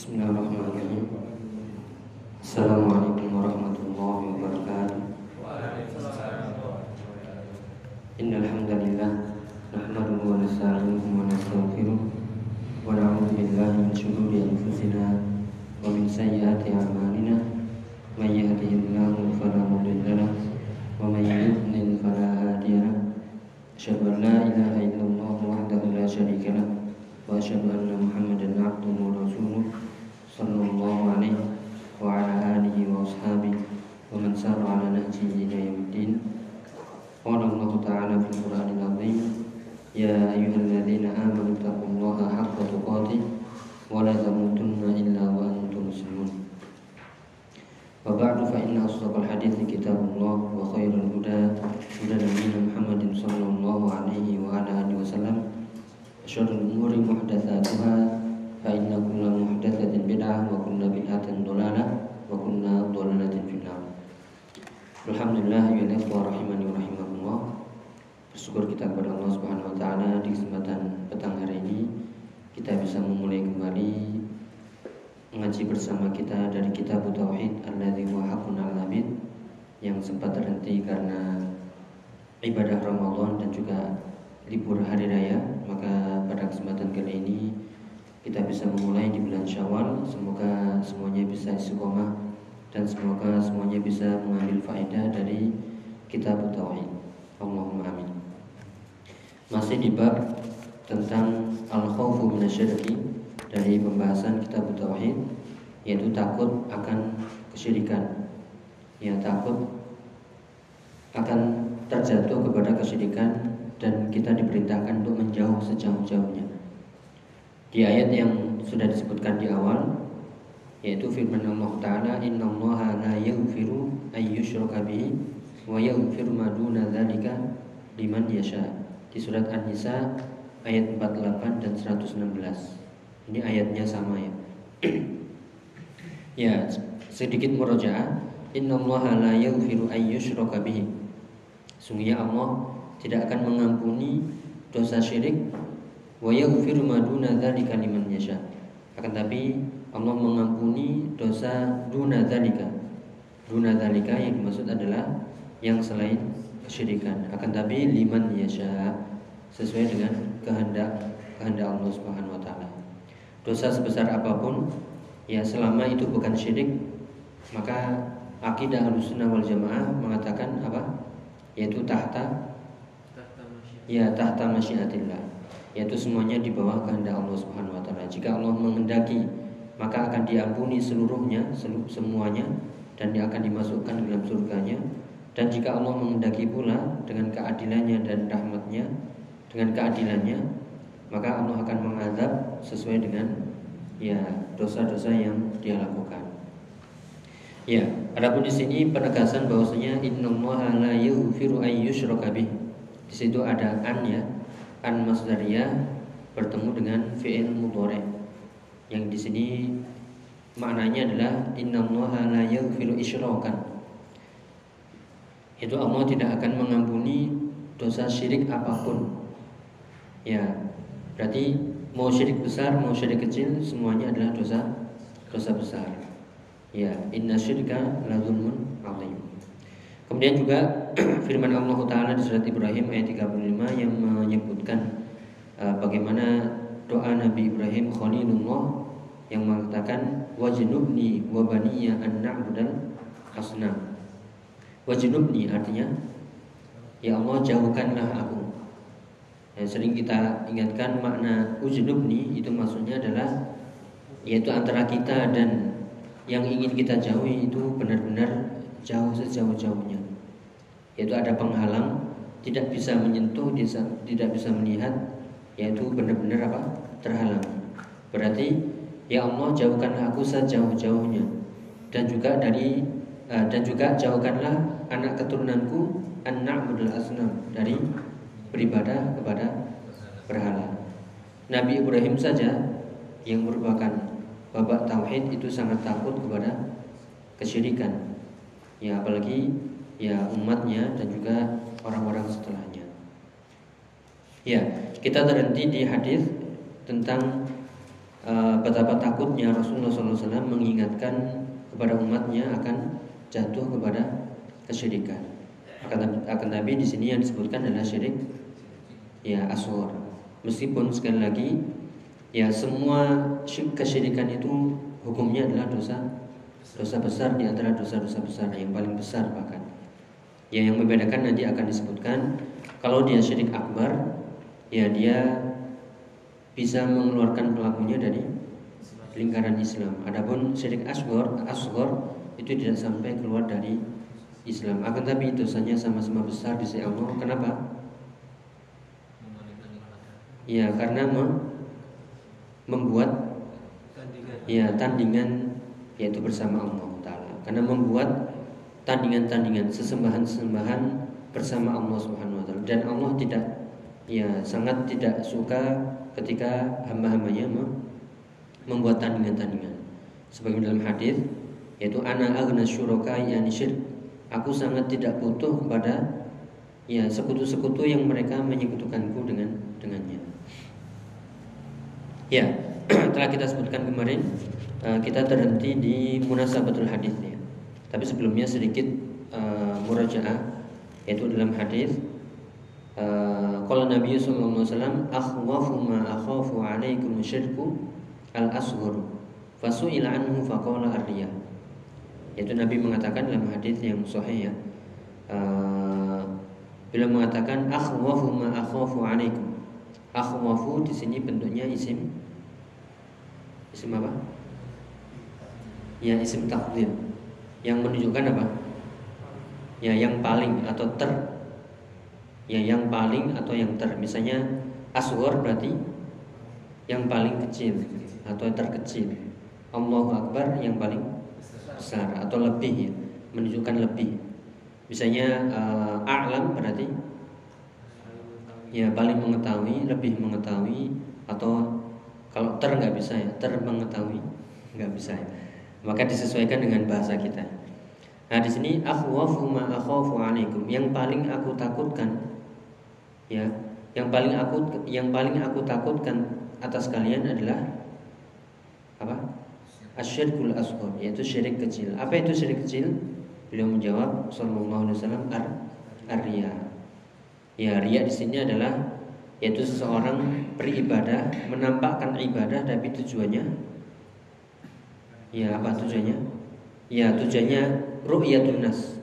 Bismillahirrahmanirrahim. Assalamualaikum warahmatullahi wabarakatuh. Innal hamdalillah nahmaduhu wa nasta'inuhu wa nastaghfiruh wa na'udzu billahi min shururi anfusina wa min sayyiati a'malina. May yahdihillahu fala mudilla lahu wa may yudlil di bab tentang al-khawfu minasyirki dari pembahasan kitab Tauhid yaitu takut akan kesyirikan ya takut akan terjatuh kepada kesyirikan dan kita diperintahkan untuk menjauh sejauh-jauhnya. Di ayat yang sudah disebutkan di awal yaitu firman Allah taala innallaha la yaghfiru ay yushraka bihi wa yaghfiru ma duna dzalika liman yasha. Di surat An-Nisa ayat 48 dan 116. Ini ayatnya sama ya. ya, sedikit murojaah. Innallaha la yaghfiru ay yushraka bihi. Sungguhnya Allah tidak akan mengampuni dosa syirik wa yaghfiru ma duna dzalika liman yasha. Akan tapi Allah mengampuni dosa duna dzalika. Duna dzalika yang dimaksud adalah yang selain kesyirikan. Akan tapi liman yasha sesuai dengan kehendak kehendak Allah Subhanahu wa taala. Dosa sebesar apa pun ya selama itu bukan syirik maka akidah Ahlussunnah wal Jamaah mengatakan apa? Yaitu tahta ya tahta masyiatillah yaitu semuanya di bawah kehendak Allah Subhanahu wa taala. Jika Allah menghendaki, maka akan diampuni seluruhnya, seluruh semuanya dan dia akan dimasukkan ke dalam surganya. Dan jika Allah menghendaki pula dengan keadilannya dan rahmatnya, dengan keadilannya, maka Allah akan mengazab sesuai dengan ya dosa-dosa yang dia lakukan. Ya, adapun di sini penegasan bahwasanya innallaha la yaghfiru ay bih. Di situ ada an ya, an masdariyah bertemu dengan fi'il mudhari. Yang di sini maknanya adalah innallaha la yaghfiru isyrakan. Itu Allah tidak akan mengampuni dosa syirik apa pun. Ya, berarti mau syirik besar mau syirik kecil semuanya adalah dosa dosa besar. Ya, inna syirka la zulmun azim. Kemudian juga firman Allah Taala di surat Ibrahim ayat 35 yang menyebutkan uh, bagaimana doa Nabi Ibrahim Khalilullah yang mengatakan wajnubni wa baniya an na'budal asnam. Wajnubni artinya ya Allah jauhkanlah aku. Yang sering kita ingatkan makna ujnubni itu maksudnya adalah yaitu antara kita dan yang ingin kita jauhi itu benar-benar jauh sejauh-jauhnya. Yaitu ada penghalang tidak bisa menyentuh tidak bisa melihat yaitu benar-benar apa? Terhalang. Berarti ya Allah jauhkanlah aku sejauh-jauhnya. Dan juga dari uh, dan juga jauhkanlah anak keturunanku anak budal asnam dari beribadah kepada berhala Nabi Ibrahim saja yang merupakan babak tauhid itu sangat takut kepada kesyirikan ya apalagi ya umatnya dan juga orang-orang setelahnya. Ya, kita terhenti di hadis tentang uh, betapa takutnya Rasulullah SAW mengingatkan kepada umatnya akan jatuh kepada kesyirikan. Akan, akan tapi di sini yang disebutkan adalah syirik ya aswar. Meskipun sekali lagi ya semua kesyirikan itu hukumnya adalah dosa dosa besar di antara dosa-dosa besar yang paling besar bahkan. Ya yang membedakan nanti akan disebutkan kalau dia syirik akbar ya dia bisa mengeluarkan pelakunya dari lingkaran Islam. Adapun syirik asghar, asghar itu tidak sampai keluar dari Islam. Akan tapi dosanya sama-sama besar di sisi Allah. Kenapa? Ya, karena membuat ya tandingan yaitu bersama Allah taala. Karena membuat tandingan-tandingan sesembahan-sesembahan bersama Allah Subhanahu wa taala dan Allah tidak ya sangat tidak suka ketika hamba-hambanya membuat tandingan-tandingan. Sebagai dalam hadis yaitu ana aghna syuraka yani syirk. Aku sangat tidak butuh kepada ya sekutu-sekutu yang mereka menyekutukanku dengan dengannya. Ya, telah kita sebutkan kemarin uh, kita terhenti di munasabatul hadis ya. Tapi sebelumnya sedikit uh, murajaah yaitu dalam hadis uh, Nabi sallallahu alaihi wasallam akhwafu ma akhafu alaikum syirku al asghar fasu'ila anhu faqala ar-riya yaitu Nabi mengatakan dalam hadis yang sahih ya. Bila mengatakan akhwafu ma akhafu alaikum. Akhwafu di sini bentuknya isim isim apa? Ya isim takdir. Yang menunjukkan apa? Ya yang paling atau ter. Ya yang paling atau yang ter. Misalnya aswar berarti yang paling kecil atau terkecil. Allahu Akbar yang paling besar atau lebih ya menunjukkan lebih. Misalnya uh, a'lam berarti ya paling mengetahui lebih mengetahui atau kalau ter nggak bisa ya ter mengetahui nggak bisa ya. Maka disesuaikan dengan bahasa kita. Nah di sini akhwafu ma akhafu alaikum. Yang paling aku takutkan ya yang paling aku yang paling aku takutkan atas kalian adalah apa asyirkul asghar yaitu syirik kecil. Apa itu syirik kecil? Beliau menjawab sallallahu alaihi wasallam ar arya ya riya di sini adalah yaitu seseorang beribadah menampakkan ibadah tapi tujuannya ya apa tujuannya? Ya tujuannya ru'yatun nas.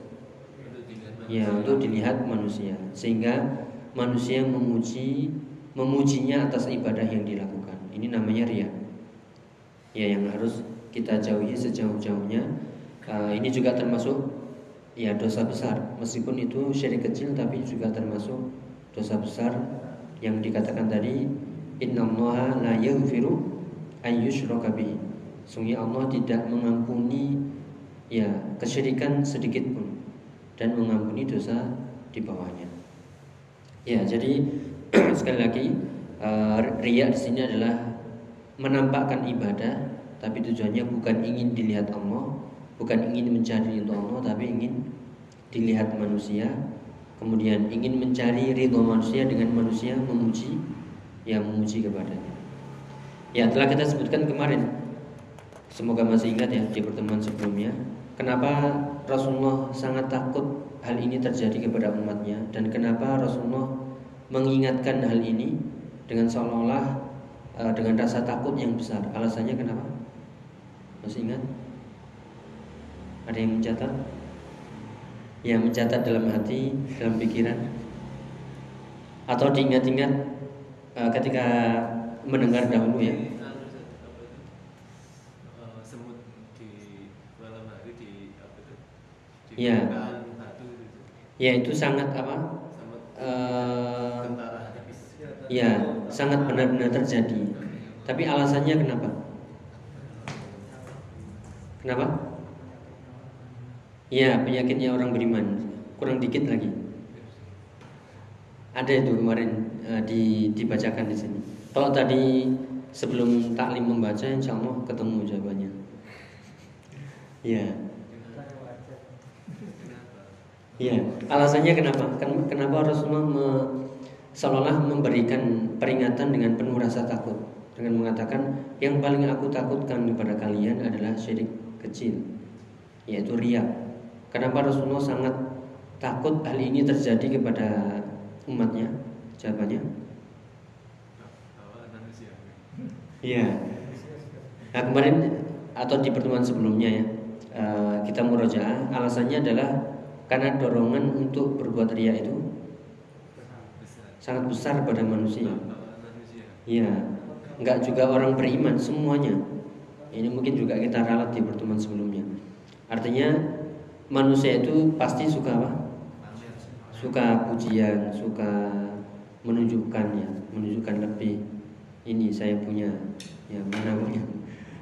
Ya untuk dilihat manusia sehingga manusia memuji memujinya atas ibadah yang dilakukan. Ini namanya ria ya yang harus kita jauhi sejauh-jauhnya. Uh, ini juga termasuk ya dosa besar. Meskipun itu syirik kecil tapi juga termasuk dosa besar yang dikatakan tadi innallaha la yaghfiru an yushraka bihi. Sungguh Allah tidak mengampuni ya kesyirikan sedikit pun dan mengampuni dosa di bawahnya. Ya jadi sekali lagi uh, riya di sini adalah menampakkan ibadah tapi tujuannya bukan ingin dilihat Allah, bukan ingin mencari ridho Allah, tapi ingin dilihat manusia. Kemudian ingin mencari ridho manusia dengan manusia memuji yang memuji kepadanya. Ya telah kita sebutkan kemarin. Semoga masih ingat ya di pertemuan sebelumnya. Kenapa Rasulullah sangat takut hal ini terjadi kepada umatnya dan kenapa Rasulullah mengingatkan hal ini dengan seolah-olah uh, dengan rasa takut yang besar. Alasannya kenapa? Masih ingat? Ada yang mencatat? Ya mencatat dalam hati, dalam pikiran Atau diingat-ingat uh, ketika mendengar dahulu ya Ya, ya itu sangat apa? Uh, ya, sangat benar-benar terjadi. Tapi alasannya kenapa? Kenapa? Ya penyakitnya orang beriman. Kurang dikit lagi. Ada itu kemarin uh, di, Dibacakan di sini. Kalau tadi sebelum taklim membaca Insya Allah ketemu jawabannya. Ya Ya, alasannya kenapa? Kenapa Rasulullah me, seolah memberikan peringatan dengan penuh rasa takut? Dengan mengatakan yang paling aku takutkan kepada kalian adalah syirik kecil yaitu riak. Kenapa Rasulullah sangat takut hal ini terjadi kepada umatnya? Jawabannya? Iya. Nah kemarin atau di pertemuan sebelumnya ya eh, kita murojaah alasannya adalah karena dorongan untuk berbuat ria itu sangat besar pada manusia. Iya, nggak juga orang beriman semuanya. Ini mungkin juga kita ralat di pertemuan sebelumnya. Artinya manusia itu pasti suka apa? Suka pujian, suka menunjukkan ya, menunjukkan lebih. Ini saya punya, ya mana.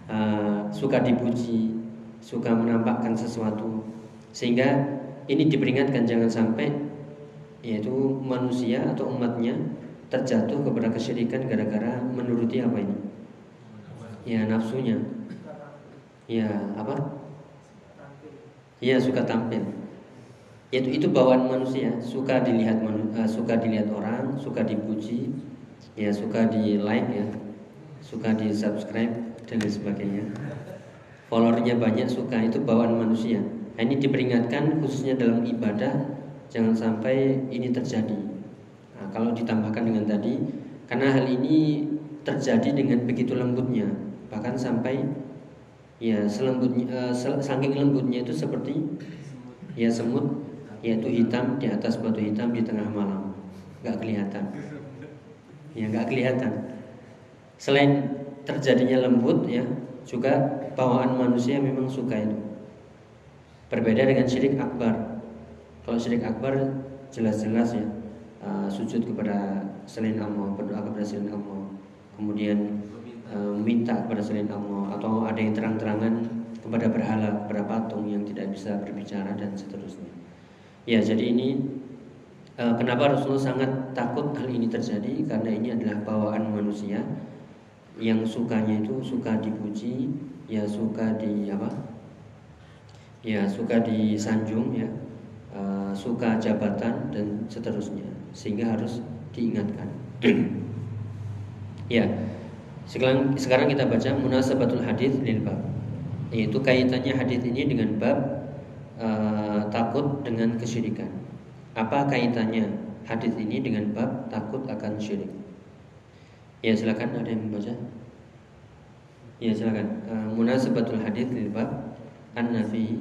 Uh, suka dipuji, suka menampakkan sesuatu, sehingga ini diperingatkan jangan sampai yaitu manusia atau umatnya terjatuh kepada kesyirikan gara-gara menuruti apa ini? Ya nafsunya. Ya apa? Ya suka tampil. Yaitu itu bawaan manusia, suka dilihat uh, suka dilihat orang, suka dipuji, ya suka di like ya, suka di subscribe dan lain sebagainya. Followernya banyak suka itu bawaan manusia. Nah, ini diperingatkan khususnya dalam ibadah jangan sampai ini terjadi. Nah, kalau ditambahkan dengan tadi, karena hal ini terjadi dengan begitu lembutnya, bahkan sampai ya selembutnya, uh, saking lembutnya itu seperti ya semut, yaitu hitam di atas batu hitam di tengah malam, nggak kelihatan, ya nggak kelihatan. Selain terjadinya lembut, ya juga bawaan manusia memang suka itu. Berbeda dengan syirik akbar. Kalau syirik akbar jelas-jelas ya uh, sujud kepada selain Allah, berdoa kepada selain Allah, kemudian minta kepada selain Allah atau ada yang terang-terangan kepada berhala, kepada patung yang tidak bisa berbicara dan seterusnya. Ya, jadi ini uh, kenapa Rasulullah sangat takut hal ini terjadi karena ini adalah bawaan manusia yang sukanya itu suka dipuji, ya suka di apa? ya suka disanjung ya uh, suka jabatan dan seterusnya sehingga harus diingatkan ya sekarang sekarang kita baca munasabatul hadis lil bab. Yaitu kaitannya hadis ini dengan bab uh, takut dengan kesyirikan. Apa kaitannya hadis ini dengan bab takut akan syirik? Ya silakan. Ada yang membaca? Ya silakan. Uh, munasabatul hadis lil bab. An-nafi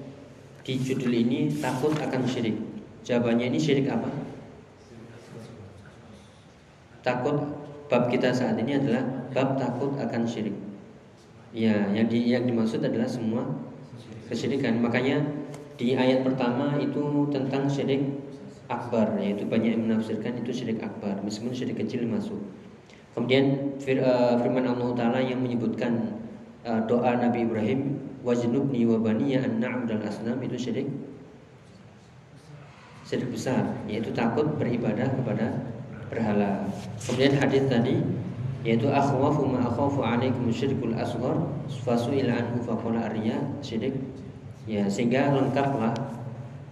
di judul ini takut akan syirik. Jawabannya ini syirik apa? Takut bab kita saat ini adalah bab takut akan syirik. Ya, yang di, yang dimaksud adalah semua kesyirikan. Makanya di ayat pertama itu tentang syirik akbar, yaitu banyak yang menafsirkan itu syirik akbar, meskipun syirik kecil masuk. Kemudian uh, firman Allah Taala yang menyebutkan uh, doa Nabi Ibrahim wajnubni wa baniya an na'budal asnam itu syirik syirik besar yaitu takut beribadah kepada berhala. Kemudian hadis tadi yaitu akhwafu ma akhafu alaikum syirkul asghar fasuil anhu faqala arya syirik ya sehingga lengkaplah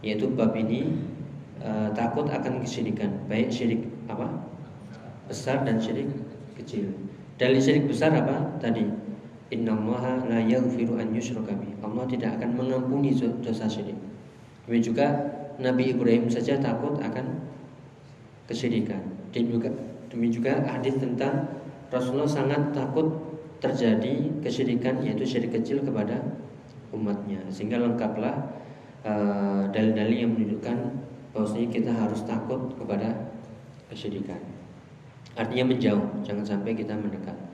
yaitu bab ini uh, takut akan kesyirikan baik syirik apa besar dan syirik kecil. Dalil syirik besar apa? Tadi Innallaha la yaghfiru an yushraka Allah tidak akan mengampuni dosa syirik. Demikian juga Nabi Ibrahim saja takut akan kesyirikan. Dan juga demikian juga hadis tentang Rasulullah sangat takut terjadi kesyirikan yaitu syirik kecil kepada umatnya. Sehingga lengkaplah uh, dalil-dalil uh, yang menunjukkan bahwasanya kita harus takut kepada kesyirikan. Artinya menjauh, jangan sampai kita mendekat.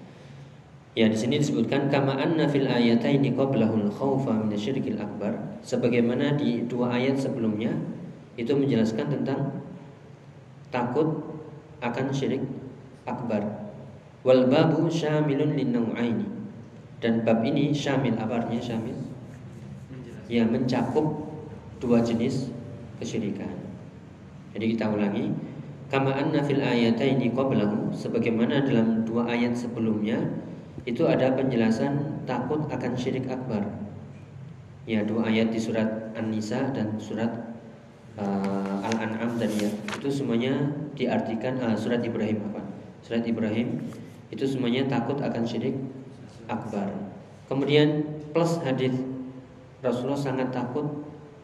Ya di sini disebutkan kama anna fil ayataini qablahul khaufa minasyirkil akbar sebagaimana di dua ayat sebelumnya itu menjelaskan tentang takut akan syirik akbar. Wal babu syamilun lin nau'aini. Dan bab ini syamil apa artinya syamil? Ya mencakup dua jenis kesyirikan. Jadi kita ulangi, kama anna fil ayataini qablahu sebagaimana dalam dua ayat sebelumnya itu ada penjelasan takut akan syirik akbar. Ya, dua ayat di surat An-Nisa dan surat uh, Al-An'am tadi ya. Itu semuanya diartikan uh, surat Ibrahim apa? Surat Ibrahim itu semuanya takut akan syirik akbar. Kemudian plus hadis Rasulullah sangat takut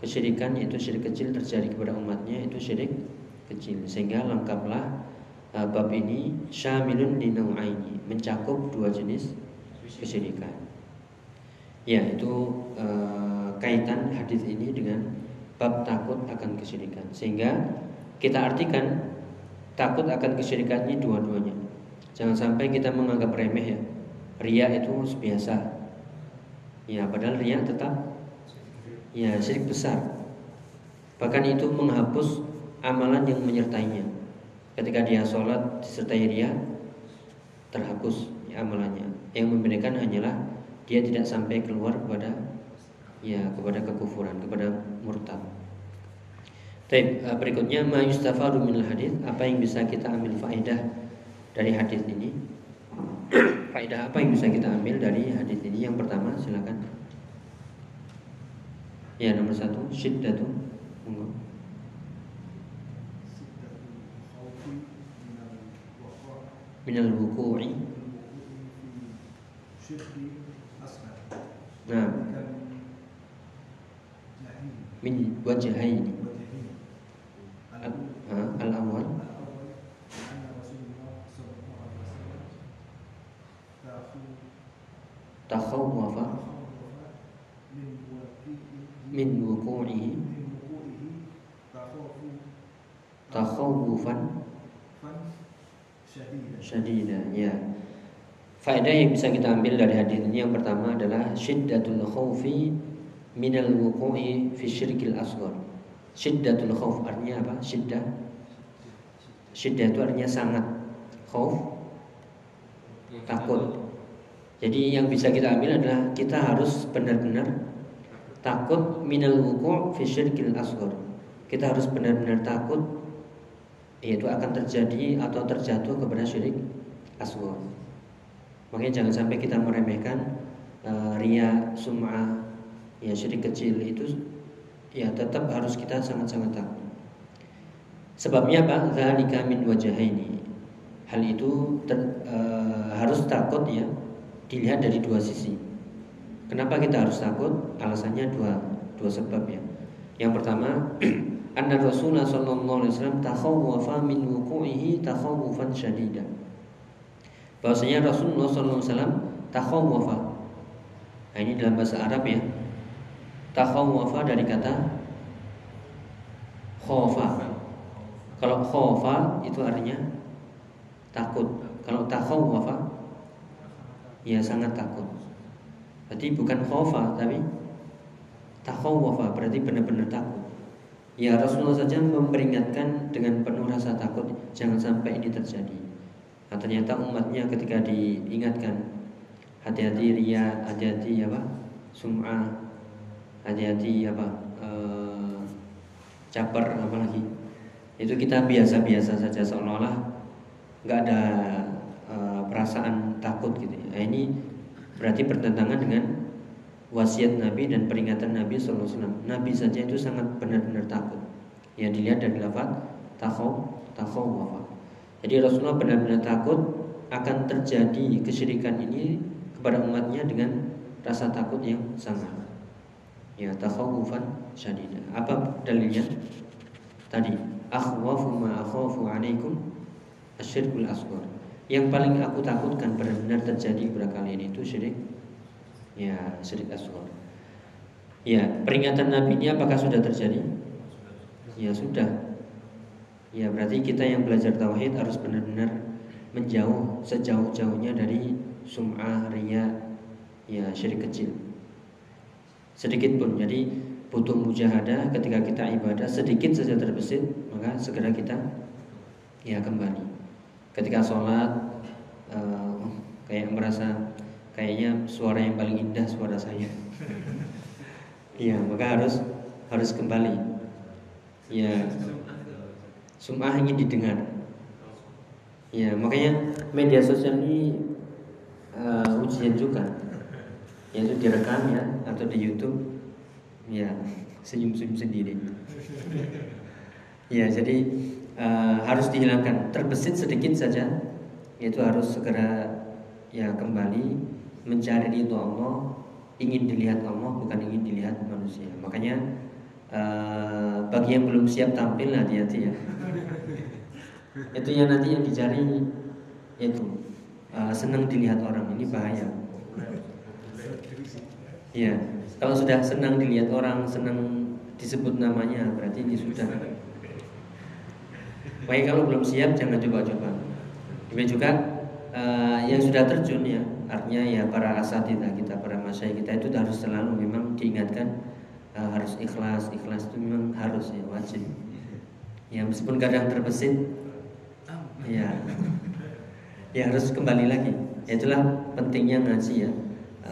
kesyirikan yaitu syirik kecil terjadi kepada umatnya itu syirik kecil sehingga lengkaplah uh, bab ini syamilun li nau'aini, mencakup dua jenis kesyirikan. Ya, itu uh, kaitan hadis ini dengan bab takut akan kesyirikan. Sehingga kita artikan takut akan kesyirikan ini dua-duanya. Jangan sampai kita menganggap remeh ya. Ria itu biasa. Ya, padahal ria tetap ya syirik besar. Bahkan itu menghapus amalan yang menyertainya ketika dia sholat disertai ria terhapus ya, amalannya yang membedakan hanyalah dia tidak sampai keluar kepada ya kepada kekufuran kepada murtad. Baik, eh, berikutnya ma yustafadu min hadis apa yang bisa kita ambil faedah dari hadis ini? Faedah apa yang bisa kita ambil dari hadis ini? Yang pertama silakan. Ya nomor satu syiddatu monggo minal wuku'i nah min wajhaini. Al awal takhawwafa min wuku'ihi takhawufan syadida ya. Faedah yang bisa kita ambil dari hadis ini yang pertama adalah syiddatul khaufi minal wuqu'i fi syirkil asghar. Syiddatul khauf artinya apa? Syiddah. Syiddah itu artinya sangat khauf takut. Jadi yang bisa kita ambil adalah kita harus benar-benar takut minal wuqu' fi syirkil asghar. Kita harus benar-benar takut yaitu akan terjadi atau terjatuh kepada syirik asghar. Makanya jangan sampai kita meremehkan uh, ria, sum'ah, ya syirik kecil itu ya tetap harus kita sangat-sangat takut. Sebabnya apa? Dzalika min wajahaini. Hal itu ter, uh, harus takut ya dilihat dari dua sisi. Kenapa kita harus takut? Alasannya dua dua sebab ya. Yang pertama anna Rasulullah sallallahu alaihi wasallam takhawwafa min wuqu'ihi takhawufan syadida. Bahwasanya Rasulullah sallallahu alaihi wasallam takhawwafa. Nah, ini dalam bahasa Arab ya. Takhawwafa dari kata khofa. Kalau khofa itu artinya takut. Kalau takhawwafa ya sangat takut. Berarti bukan khofa tapi takhawwafa berarti benar-benar takut. Ya Rasulullah saja memperingatkan dengan penuh rasa takut jangan sampai ini terjadi. Nah, ternyata umatnya ketika diingatkan hati-hati ria, hati-hati apa sum'ah, hati-hati apa e, caper apalagi itu kita biasa-biasa saja seolah-olah nggak ada e, perasaan takut gitu. Nah, ini berarti bertentangan dengan wasiat Nabi dan peringatan Nabi SAW. Nabi saja itu sangat benar-benar takut. Ya dilihat dari lafaz takhaw takhaw wafa. Jadi Rasulullah benar-benar takut akan terjadi kesyirikan ini kepada umatnya dengan rasa takut yang sangat. Ya takhawufan syadida. Apa dalilnya? Tadi akhwafu ma akhafu alaikum asyirkul asghar. Yang paling aku takutkan benar-benar terjadi kepada kalian itu syirik Ya, syirik asghar. Ya, peringatan Nabi ini apakah sudah terjadi? Ya, sudah. Ya, berarti kita yang belajar tauhid harus benar-benar menjauh sejauh-jauhnya dari sum'ah, ria, ya syirik kecil. Sedikit pun. Jadi butuh mujahadah ketika kita ibadah sedikit saja terbesit, maka segera kita ya kembali. Ketika sholat uh, kayak merasa kayaknya suara yang paling indah suara saya. Iya, maka harus harus kembali. Ya, sum'ah ingin didengar. Ya, makanya media sosial ini uh, ujian juga yaitu direkam ya atau di YouTube ya senyum-senyum sendiri ya jadi uh, harus dihilangkan terbesit sedikit saja yaitu harus segera ya kembali mencari itu Allah ingin dilihat Allah bukan ingin dilihat manusia. Makanya uh, bagi yang belum siap tampil hati-hati ya. Itu yang nanti yang dicari itu uh, senang dilihat orang. Ini bahaya. Iya, kalau sudah senang dilihat orang, senang disebut namanya, berarti ini sudah. Baik kalau belum siap jangan coba-coba. Demikian juga uh, yang sudah terjun ya, artinya ya para asatidah kita, para masyayikh kita itu harus selalu memang diingatkan uh, harus ikhlas, ikhlas itu memang harus ya wajib. Ya meskipun kadang terbesit, ya, ya harus kembali lagi. Ya, itulah pentingnya ngaji ya.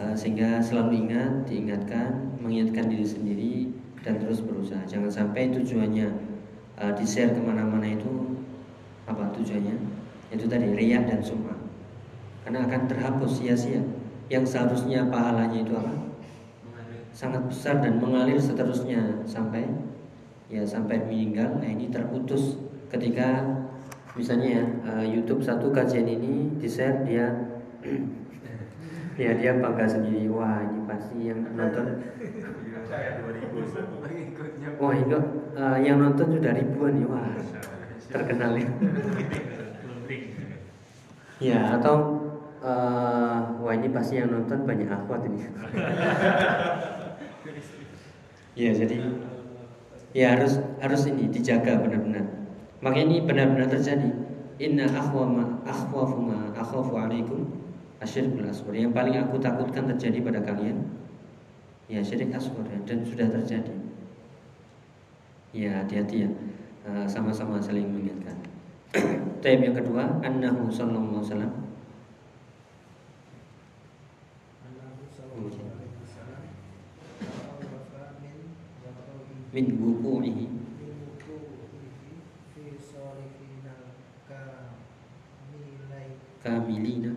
Eh, sehingga selalu ingat, diingatkan, mengingatkan diri sendiri dan terus berusaha. Jangan sampai tujuannya uh, di share ke mana-mana itu apa tujuannya? Itu tadi riak dan sumah. Karena akan terhapus sia-sia. Yang seharusnya pahalanya itu apa? Sangat besar dan mengalir seterusnya sampai ya sampai meninggal. Nah ini terputus ketika misalnya ya uh, YouTube satu kajian ini di share dia ya dia bangga sendiri wah ini pasti yang nonton wah itu uh, yang nonton sudah ribuan ya wah terkenal ya ya atau uh, wah ini pasti yang nonton banyak akhwat ini. Ya jadi ya harus harus ini dijaga benar-benar. Makanya ini benar-benar terjadi. Inna akhwa ma akhafu alaikum asyirkul asghar. Yang paling aku takutkan terjadi pada kalian ya syirik asghar ya, dan sudah terjadi. Ya hati-hati ya. Eh, sama-sama saling mengingatkan. Taib yang kedua annahu sallallahu alaihi wasallam min wuku'ihi kamilina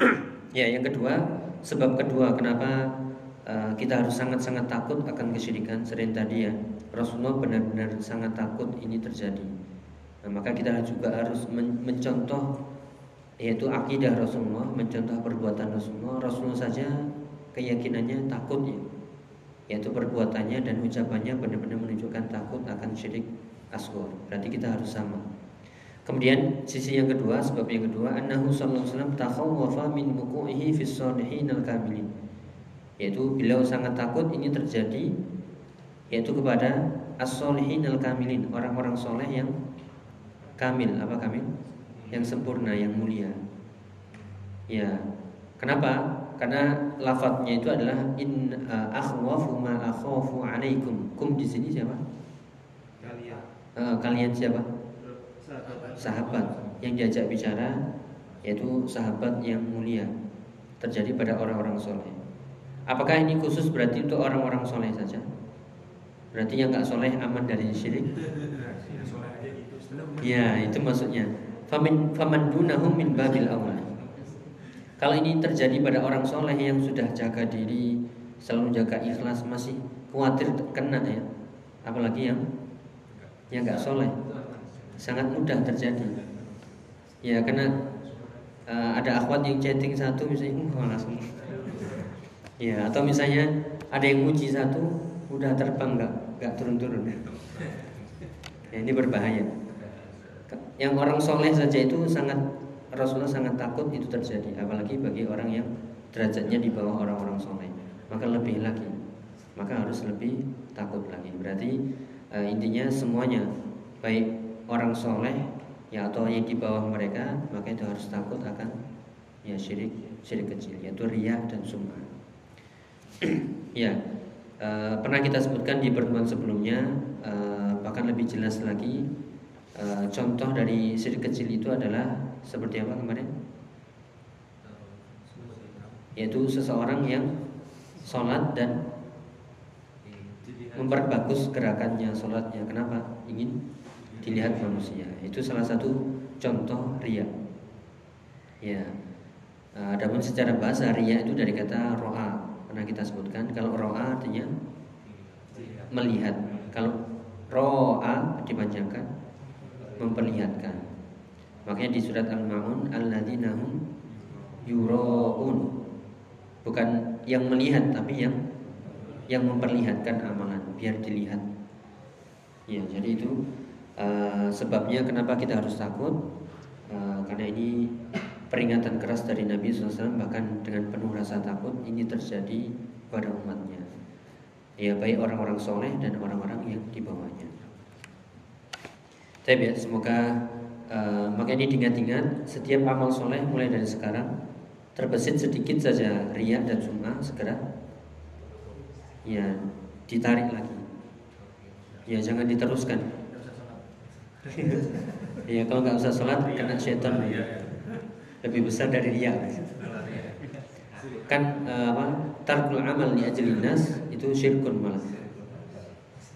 Ya, yang kedua, sebab kedua kenapa uh, kita harus sangat-sangat takut akan kesyirikan sering tadi ya. Rasulullah benar-benar sangat takut ini terjadi. Nah, maka kita juga harus men mencontoh yaitu akidah Rasulullah, mencontoh perbuatan Rasulullah. Rasulullah saja keyakinannya takut ya. Yaitu perbuatannya dan ucapannya benar-benar menunjukkan takut akan syirik asghar. Berarti kita harus sama. Kemudian sisi yang kedua, sebab yang kedua, annahu sallallahu alaihi wasallam min fi. Yaitu beliau sangat takut ini terjadi yaitu kepada as-shalihin al-kamilin, orang-orang soleh yang kamil, apa kamil? Yang sempurna, yang mulia. Ya. Kenapa? Karena lafadznya itu adalah in uh, akhwafu ma akhafu alaikum. Kum di sini siapa? Kalian. Uh, kalian siapa? sahabat yang diajak bicara yaitu sahabat yang mulia terjadi pada orang-orang soleh. Apakah ini khusus berarti untuk orang-orang soleh saja? Berarti yang nggak soleh aman dari syirik? Ya itu maksudnya. Famin faman dunahum min babil awal. Kalau ini terjadi pada orang soleh yang sudah jaga diri, selalu jaga ikhlas, masih khawatir kena ya. Apalagi yang yang nggak soleh sangat mudah terjadi. Ya karena uh, ada akhwat yang chatting satu misalnya oh, langsung. Ya atau misalnya ada yang muji satu udah terbang nggak nggak turun-turun. Ya, ini berbahaya. Yang orang soleh saja itu sangat Rasulullah sangat takut itu terjadi, apalagi bagi orang yang derajatnya di bawah orang-orang soleh. Maka lebih lagi, maka harus lebih takut lagi. Berarti uh, intinya semuanya baik orang soleh ya atau yang di bawah mereka maka itu harus takut akan ya syirik syirik kecil yaitu riya dan sum'ah ya e, pernah kita sebutkan di pertemuan sebelumnya e, bahkan lebih jelas lagi e, contoh dari syirik kecil itu adalah seperti apa kemarin yaitu seseorang yang sholat dan memperbagus gerakannya sholatnya kenapa ingin dilihat manusia. Itu salah satu contoh ria. Ya. Eh, adapun secara bahasa ria itu dari kata roa. Pernah kita sebutkan kalau roa artinya melihat. Kalau roa dipanjangkan memperlihatkan. Makanya di surat Al-Maun alladzina hum yuraun. Bukan yang melihat tapi yang yang memperlihatkan amalan biar dilihat. Ya, jadi itu Uh, sebabnya kenapa kita harus takut? Uh, karena ini peringatan keras dari Nabi SAW bahkan dengan penuh rasa takut ini terjadi pada umatnya. Ya baik orang-orang soleh dan orang-orang yang di bawahnya. Tapi ya, semoga uh, maka ini diingat-ingat setiap amal soleh mulai dari sekarang terbesit sedikit saja ria dan sumah segera ya ditarik lagi. Ya jangan diteruskan Iya kalau nggak usah sholat kena setan lebih besar dari dia. Kan uh, apa? Tarkul amal di ajlinas itu syirkun malah.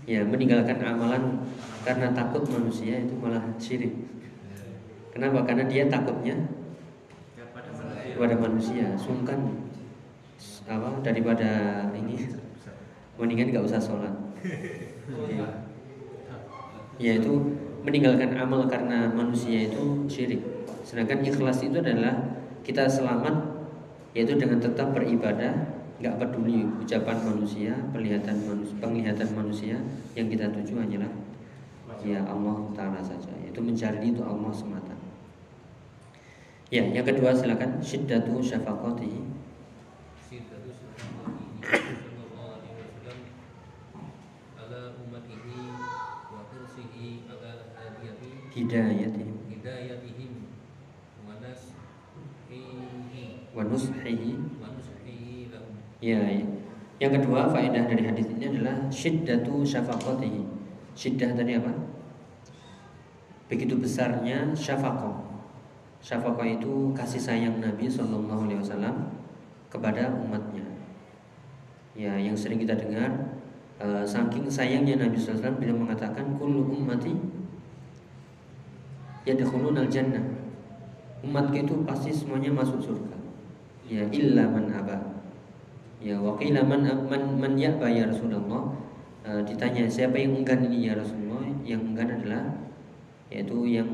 Ya meninggalkan amalan karena takut manusia itu malah syirik. Kenapa? Karena dia takutnya kepada manusia, sungkan apa daripada ini mendingan nggak usah sholat. Ya, ya itu meninggalkan amal karena manusia itu syirik. Sedangkan ikhlas itu adalah kita selamat yaitu dengan tetap beribadah, nggak peduli ucapan manusia, penglihatan manusia, penglihatan manusia yang kita tuju hanyalah ya Allah Taala saja. Yaitu mencari itu Allah semata. Ya, yang kedua silakan. Syiddatu syafaqatihi. Hidayatihim hidayatihim wa nashihi wa nushihi. Wa nushihi. Lahum ya, ya. Yang kedua faedah dari hadis ini adalah syiddatu syafaqatihi syiddah tadi apa? Begitu besarnya syafaqah. Syafaqah itu kasih sayang Nabi Shallallahu Alaihi Wasallam kepada umatnya. Ya yang sering kita dengar uh, saking sayangnya Nabi SAW bila mengatakan kullu ummati yadkhulun al jannah umatku itu pasti semuanya masuk surga. Ya illa man aba. Ya waqila man man man ya'ba ya Rasulullah uh, ditanya siapa yang enggan ini ya Rasulullah? Yang enggan adalah yaitu yang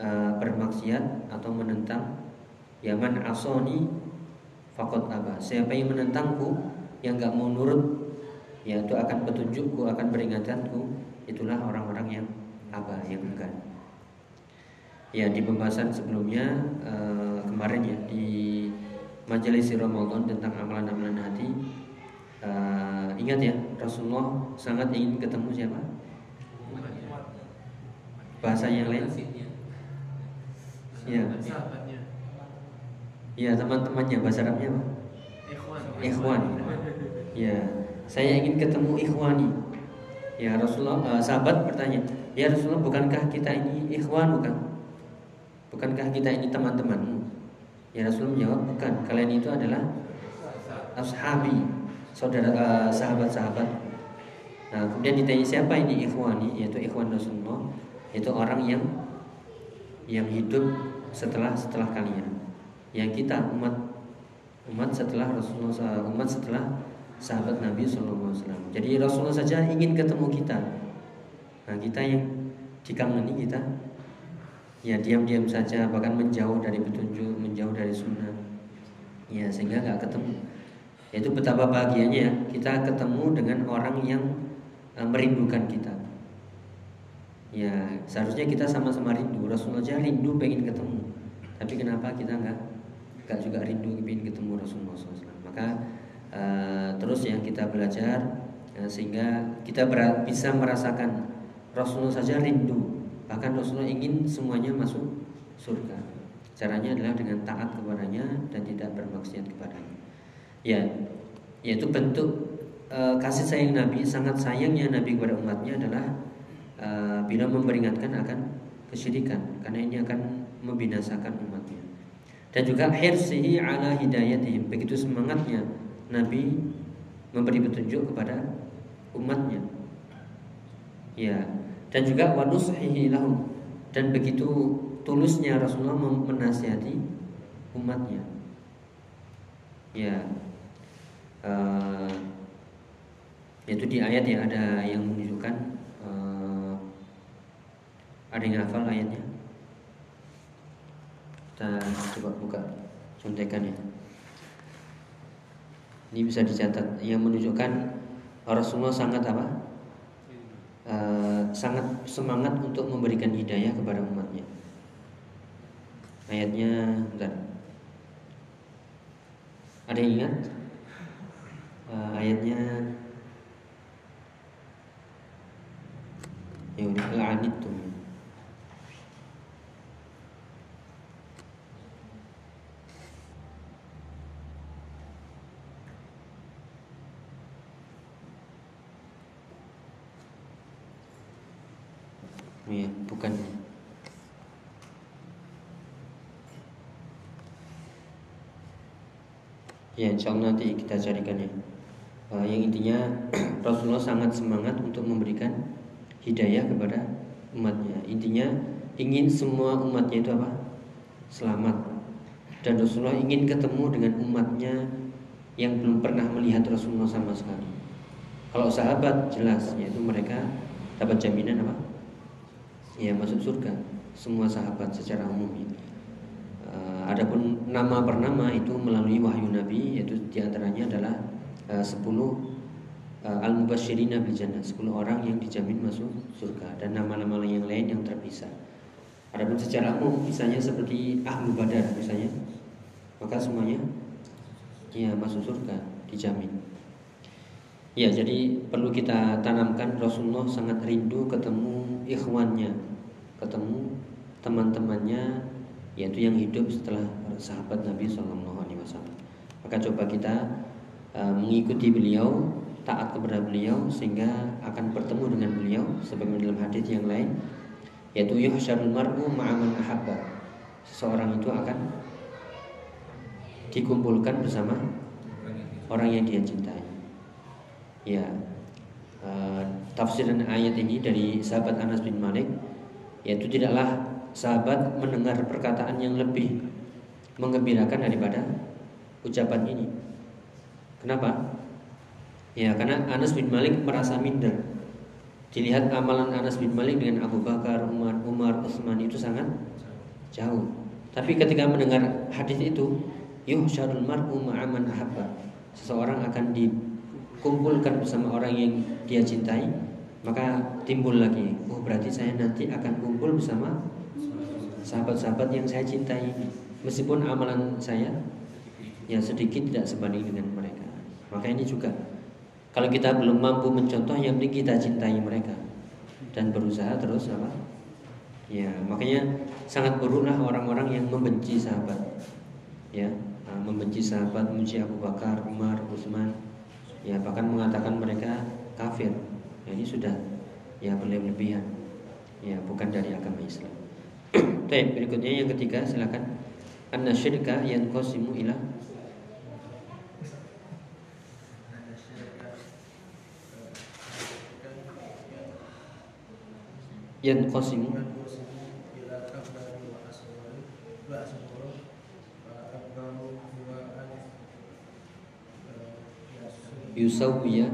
uh, bermaksiat atau menentang ya man asoni fakot aba. Siapa yang menentangku yang enggak mau nurut ya itu akan petunjukku akan peringatanku itulah orang-orang yang apa yang enggan. Ya di pembahasan sebelumnya uh, kemarin ya di majelis Ramadan tentang amalan-amalan hati uh, ingat ya Rasulullah sangat ingin ketemu siapa? Bahasa yang lain? Ya. Ya teman-temannya bahasa Arabnya apa? Ikhwan. Ya, saya ingin ketemu ikhwani. Ya Rasulullah uh, sahabat bertanya, ya Rasulullah bukankah kita ini ikhwan bukan? Bukankah kita ini teman-temanmu? Ya Rasul menjawab, bukan. Kalian itu adalah ashabi, saudara uh, sahabat-sahabat. Nah, kemudian ditanya siapa ini ikhwani, yaitu ikhwan Rasulullah, yaitu orang yang yang hidup setelah setelah kalian. Yang kita umat umat setelah Rasulullah umat setelah sahabat Nabi SAW. Jadi Rasulullah saja ingin ketemu kita. Nah, kita yang dikangeni kita ya diam-diam saja bahkan menjauh dari petunjuk menjauh dari sunnah ya sehingga nggak ketemu itu betapa bahagianya ya kita ketemu dengan orang yang uh, merindukan kita. Ya seharusnya kita sama-sama rindu. Rasulullah aja rindu pengen ketemu. Tapi kenapa kita nggak nggak juga rindu pengen ketemu Rasulullah SAW? Maka uh, terus ya kita belajar uh, sehingga kita bisa merasakan Rasulullah saja rindu. Bahkan Rasulullah ingin semuanya masuk surga. Caranya adalah dengan taat kepadanya dan tidak bermaksiat kepadanya. Ya, yaitu bentuk e, kasih sayang Nabi, sangat sayangnya Nabi kepada umatnya adalah e, bila memperingatkan akan kesyirikan, karena ini akan membinasakan umatnya. Dan juga hirsihi ala hidayatihim, begitu semangatnya Nabi memberi petunjuk kepada umatnya. Ya, dan juga wanushihi lahum dan begitu tulusnya Rasulullah menasihati umatnya. Ya, uh, itu di ayat ya ada yang menunjukkan uh, ada yang hafal ayatnya. Kita coba buka contekan ya ini bisa dicatat. Yang menunjukkan Rasulullah sangat apa? Uh, sangat semangat untuk memberikan hidayah kepada umatnya. Ayatnya bentar. Ada yang ingat uh, ayatnya. Ya udah la'anittum Iya, bukan. Ya insya Allah nanti kita carikan ya uh, Yang intinya Rasulullah sangat semangat untuk memberikan hidayah kepada umatnya Intinya ingin semua umatnya itu apa? Selamat Dan Rasulullah ingin ketemu dengan umatnya Yang belum pernah melihat Rasulullah sama sekali Kalau sahabat jelas Yaitu mereka dapat jaminan apa? Ya masuk surga Semua sahabat secara umum ya. Adapun nama per nama itu melalui wahyu Nabi yaitu di antaranya adalah uh, 10 uh, al mubashirina bil jannah 10 orang yang dijamin masuk surga dan nama-nama yang lain yang terpisah. Adapun secara umum misalnya seperti ahlu badar misalnya maka semuanya ya masuk surga dijamin. Ya jadi perlu kita tanamkan Rasulullah sangat rindu ketemu ikhwannya, ketemu teman-temannya yaitu yang hidup setelah sahabat Nabi Wasallam. Maka coba kita uh, mengikuti beliau, taat kepada beliau sehingga akan bertemu dengan beliau sebagaimana dalam hadis yang lain yaitu yuhsyarul mar'u ma'aman ahabba. Seseorang itu akan dikumpulkan bersama orang yang dia cintai. Ya. Uh, tafsiran ayat ini dari sahabat Anas bin Malik yaitu tidaklah sahabat mendengar perkataan yang lebih mengembirakan daripada ucapan ini. Kenapa? Ya, karena Anas bin Malik merasa minder. Dilihat amalan Anas bin Malik dengan Abu Bakar, Umar, Umar, Utsman itu sangat jauh. Tapi ketika mendengar hadis itu, yuhsyarul mar'u ma'aman ahabba. Seseorang akan dikumpulkan bersama orang yang dia cintai, maka timbul lagi, oh berarti saya nanti akan kumpul bersama sahabat-sahabat yang saya cintai meskipun amalan saya yang sedikit tidak sebanding dengan mereka maka ini juga kalau kita belum mampu mencontoh yang penting kita cintai mereka. Dan berusaha terus apa? Ya makanya sangat buruklah orang-orang yang membenci sahabat. Ya nah, membenci sahabat membenci Abu Bakar Umar Utsman. Ya bahkan mengatakan mereka kafir. Ya, ini sudah ya berlebihan ya bukan dari agama Islam. Baik, berikutnya yang ketiga silakan. Anna syirka yang qasimu ila qasimu. Yusawwiya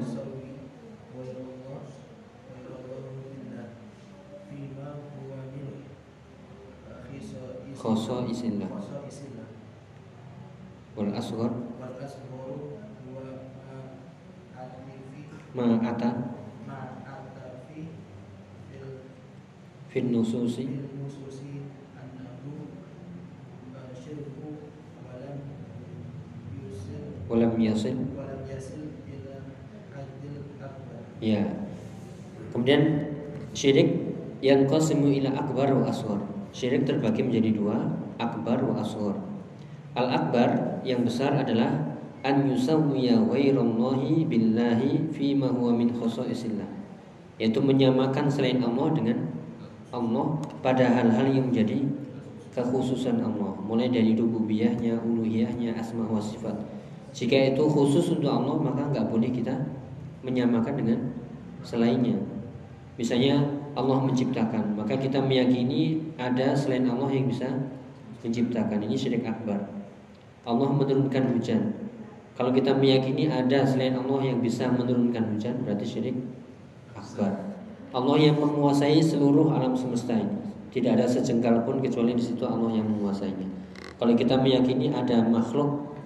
khoso isillah. Wal asghar. Ma ata fil nususi walam yasil ya kemudian syirik yang qasimu ila akbar wa asghar. Syirik terbagi menjadi dua, akbar wa asghar. Al akbar yang besar adalah an yusawwiya ghairallahi billahi fi ma huwa min khasaisillah. Yaitu menyamakan selain Allah dengan Allah pada hal-hal yang menjadi kekhususan Allah, mulai dari rububiyahnya, uluhiyahnya, asma wa sifat. Jika itu khusus untuk Allah, maka nggak boleh kita menyamakan dengan selainnya. Misalnya Allah menciptakan, maka kita meyakini ada selain Allah yang bisa menciptakan. Ini syirik akbar. Allah menurunkan hujan. Kalau kita meyakini ada selain Allah yang bisa menurunkan hujan, berarti syirik akbar. Allah yang menguasai seluruh alam semesta ini. Tidak ada sejengkal pun kecuali di situ Allah yang menguasainya. Kalau kita meyakini ada makhluk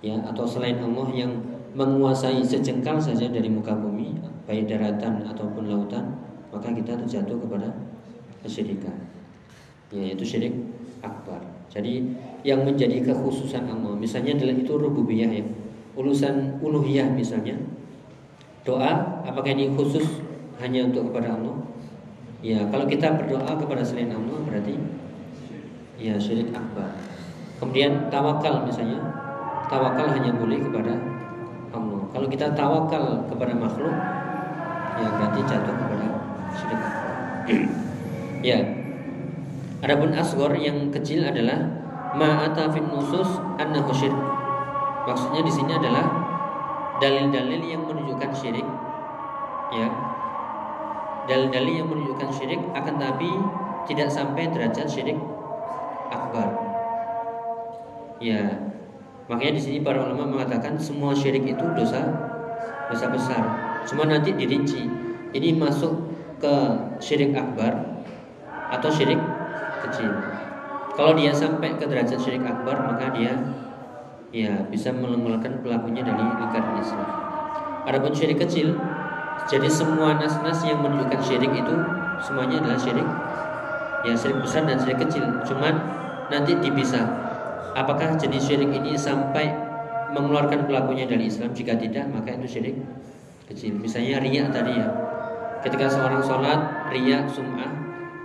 ya atau selain Allah yang menguasai sejengkal saja dari muka bumi, baik daratan ataupun lautan, maka kita terjatuh kepada kesyirikan yaitu syirik akbar jadi yang menjadi kekhususan Allah misalnya adalah itu rububiyah ya urusan uluhiyah misalnya doa apakah ini khusus hanya untuk kepada Allah ya kalau kita berdoa kepada selain Allah berarti ya syirik akbar kemudian tawakal misalnya tawakal hanya boleh kepada Allah kalau kita tawakal kepada makhluk ya berarti jatuh kepada syirik ya. Adapun asgor yang kecil adalah ma'ata fin nusus annahu syirik. Maksudnya di sini adalah dalil-dalil yang menunjukkan syirik. Ya. Dalil-dalil yang menunjukkan syirik akan tapi tidak sampai derajat syirik akbar. Ya. Makanya di sini para ulama mengatakan semua syirik itu dosa dosa besar. Cuma nanti dirinci. Ini masuk ke syirik akbar atau syirik kecil. Kalau dia sampai ke derajat syirik akbar maka dia ya bisa mengeluarkan pelakunya dari lingkaran Islam. Adapun syirik kecil, jadi semua nas-nas yang menunjukkan syirik itu semuanya adalah syirik ya syirik besar dan syirik kecil. Cuman nanti dipisah. Apakah jenis syirik ini sampai mengeluarkan pelakunya dari Islam? Jika tidak, maka itu syirik kecil. Misalnya riak tadi ya, Ketika seorang sholat ria sum'ah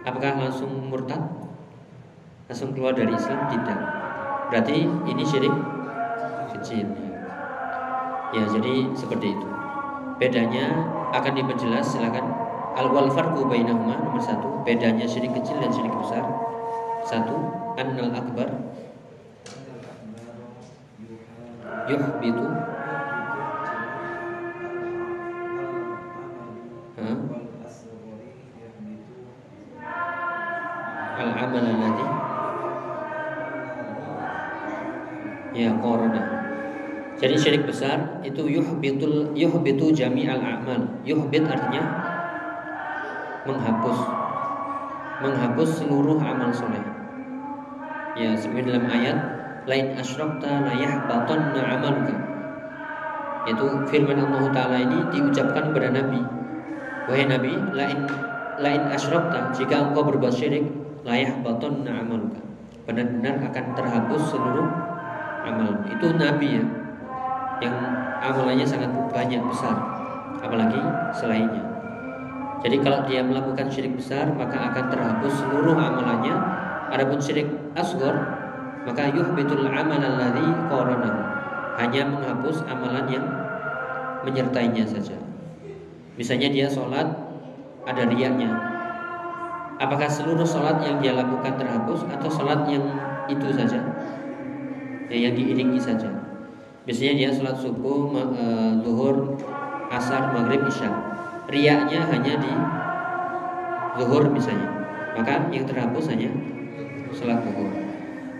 Apakah langsung murtad? Langsung keluar dari Islam? Tidak Berarti ini syirik kecil Ya jadi seperti itu Bedanya akan diperjelas silakan. Al wal farqu bainahuma nomor satu. Bedanya syirik kecil dan syirik besar. Satu Annal akbar. Yuhbitu. Al-amal alladhi. Ya korona jadi syirik besar itu yuhbitul yuhbitu jami'al a'mal. Yuhbit artinya menghapus. Menghapus seluruh amal soleh. Ya seperti dalam ayat lain asyrakta la yahbatanna amaluka itu firman Allah taala ini diucapkan kepada Nabi. Wahai Nabi lain lain asyrakta jika engkau berbuat syirik layah baton amaluka benar-benar akan terhapus seluruh amal. Itu nabi ya yang amalannya sangat banyak besar apalagi selainnya. Jadi kalau dia melakukan syirik besar maka akan terhapus seluruh amalannya adapun syirik asghar maka yuhbitul amal alladhi qaranahu. Hanya menghapus amalan yang menyertainya saja. Misalnya dia sholat ada riaknya. Apakah seluruh sholat yang dia lakukan terhapus atau sholat yang itu saja, ya, yang diiringi saja? Biasanya dia sholat subuh, e, zuhur, asar, maghrib, isya. Riaknya hanya di zuhur misalnya, maka yang terhapus hanya sholat zuhur.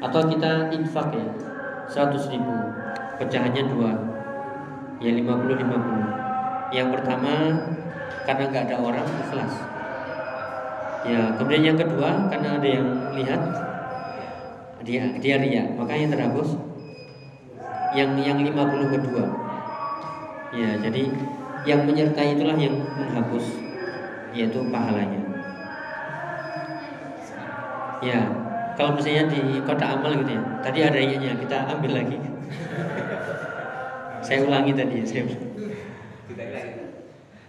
Atau kita infak ya, 100 ribu, pecahannya dua, ya 50-50. Yang pertama karena nggak ada orang ikhlas Ya, kemudian yang kedua karena ada yang lihat dia dia ria, maka yang terhapus yang yang 50 kedua. Ya, jadi yang menyertai itulah yang menghapus yaitu pahalanya. Ya, kalau misalnya di kota amal gitu ya, tadi ada ianya kita ambil lagi. saya ulangi tadi, saya.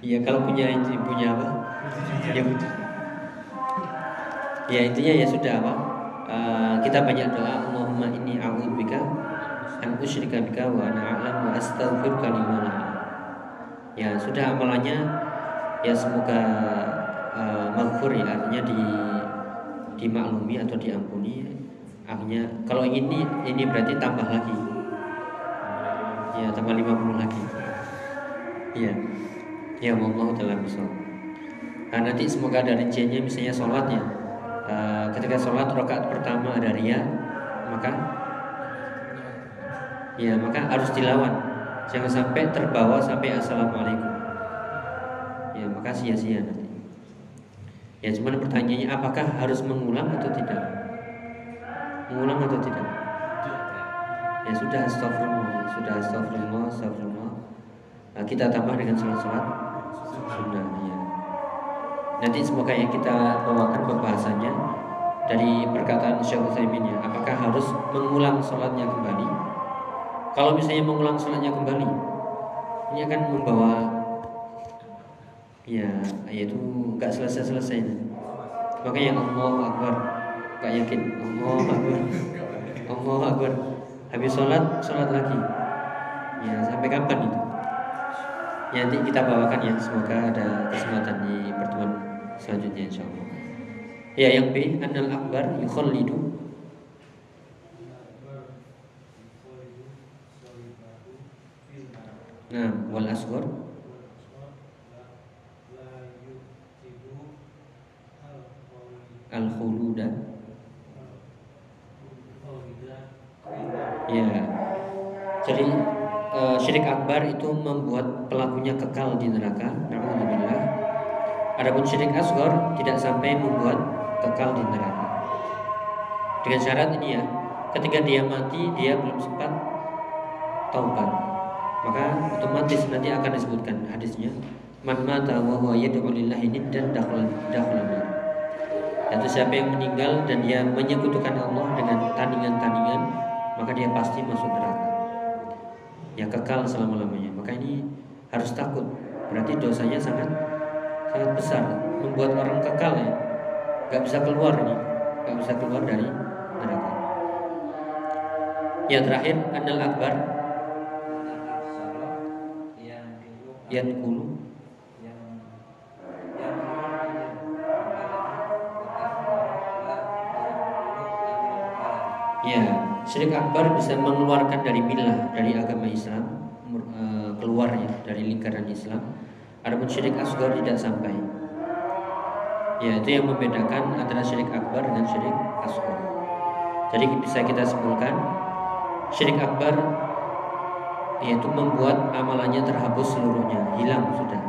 Iya, kalau punya punya apa? Ya, ya intinya ya sudah apa uh, kita banyak doa Allahumma a'udzubika an usyrika bika wa ana a'lam astaghfiruka ya sudah amalannya. Ya semoga uh, maghfur ya artinya di dimaklumi atau diampuni. Akhirnya kalau ini ini berarti tambah lagi. Ya tambah 50 lagi. Iya ya Allah dalam nah, nanti semoga ada rinciannya misalnya sholat ya. Eh, ketika sholat rakaat pertama ada ria maka ya maka harus dilawan. Jangan sampai terbawa sampai assalamualaikum. Ya maka sia-sia nanti. Ya cuman pertanyaannya apakah harus mengulang atau tidak? Mengulang atau tidak? Ya sudah astagfirullah. Sudah astagfirullah astagfirullah. Nah, kita tambah dengan sholat-sholat. Sunnah ya. Nanti semoga yang kita bawakan pembahasannya dari perkataan Syekh Utsaimin ya. Apakah harus mengulang sholatnya kembali? Kalau misalnya mengulang sholatnya kembali, ini akan membawa ya yaitu nggak selesai-selesai. Maka yang Allah Akbar nggak yakin. Allah Akbar Allah Akbar. Habis sholat sholat lagi. Ya sampai kapan itu? Ya, nanti kita bawakan ya. Semoga ada kesempatan di pertemuan selanjutnya insyaallah. Ya yang B anal akbar yukhallidu Nah, wal asghar al khuluda Ya. Jadi uh, syirik akbar itu membuat pelakunya kekal di neraka. Alhamdulillah. Adapun syirik asgor tidak sampai membuat kekal di neraka. Dengan syarat ini ya, ketika dia mati dia belum sempat taubat, maka otomatis nanti akan disebutkan hadisnya man mata wa huwa yad'u lillahi dan dakhala Yaitu siapa yang meninggal dan dia menyekutukan Allah dengan tandingan-tandingan, maka dia pasti masuk neraka. Ya kekal selama-lamanya. Maka ini harus takut. Berarti dosanya sangat sangat besar membuat orang kekal ya nggak bisa keluar ini nggak bisa keluar dari neraka yang terakhir anal akbar yang kulu Ya, syirik akbar bisa mengeluarkan dari milah, dari agama Islam, eh, keluar ya dari lingkaran Islam Adapun syirik asgar tidak sampai. Ya, itu yang membedakan antara syirik akbar dengan syirik asgar. Jadi bisa kita simpulkan syirik akbar yaitu membuat amalannya terhapus seluruhnya, hilang sudah.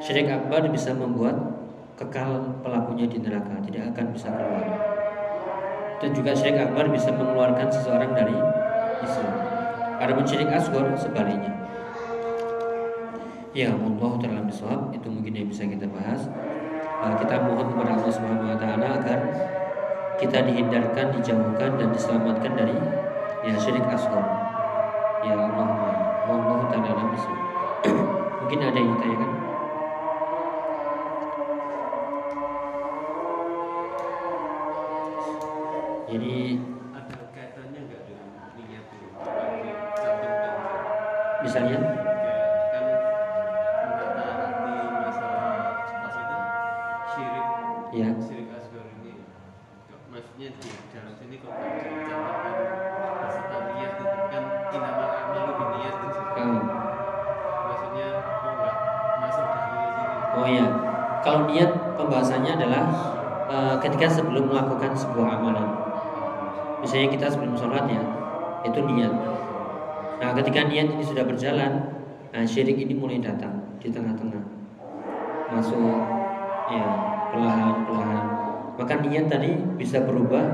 Syirik akbar bisa membuat kekal pelakunya di neraka, tidak akan bisa keluar. Dan juga syirik akbar bisa mengeluarkan seseorang dari Islam. Adapun syirik asgar sebaliknya. Ya Allah dalam bisawab itu mungkin yang bisa kita bahas. Uh, kita mohon kepada Allah Subhanahu Wa Taala agar kita dihindarkan, dijauhkan dan diselamatkan dari ya syirik asghar. Ya Allah, Allah taala bisawab. mungkin ada yang ditanyakan. Jadi iya. Kalau niat pembahasannya adalah uh, ketika sebelum melakukan sebuah amalan. Misalnya kita sebelum sholat ya, itu niat. Nah, ketika niat ini sudah berjalan, nah syirik ini mulai datang di tengah-tengah. Masuk ya perlahan-perlahan. Maka niat tadi bisa berubah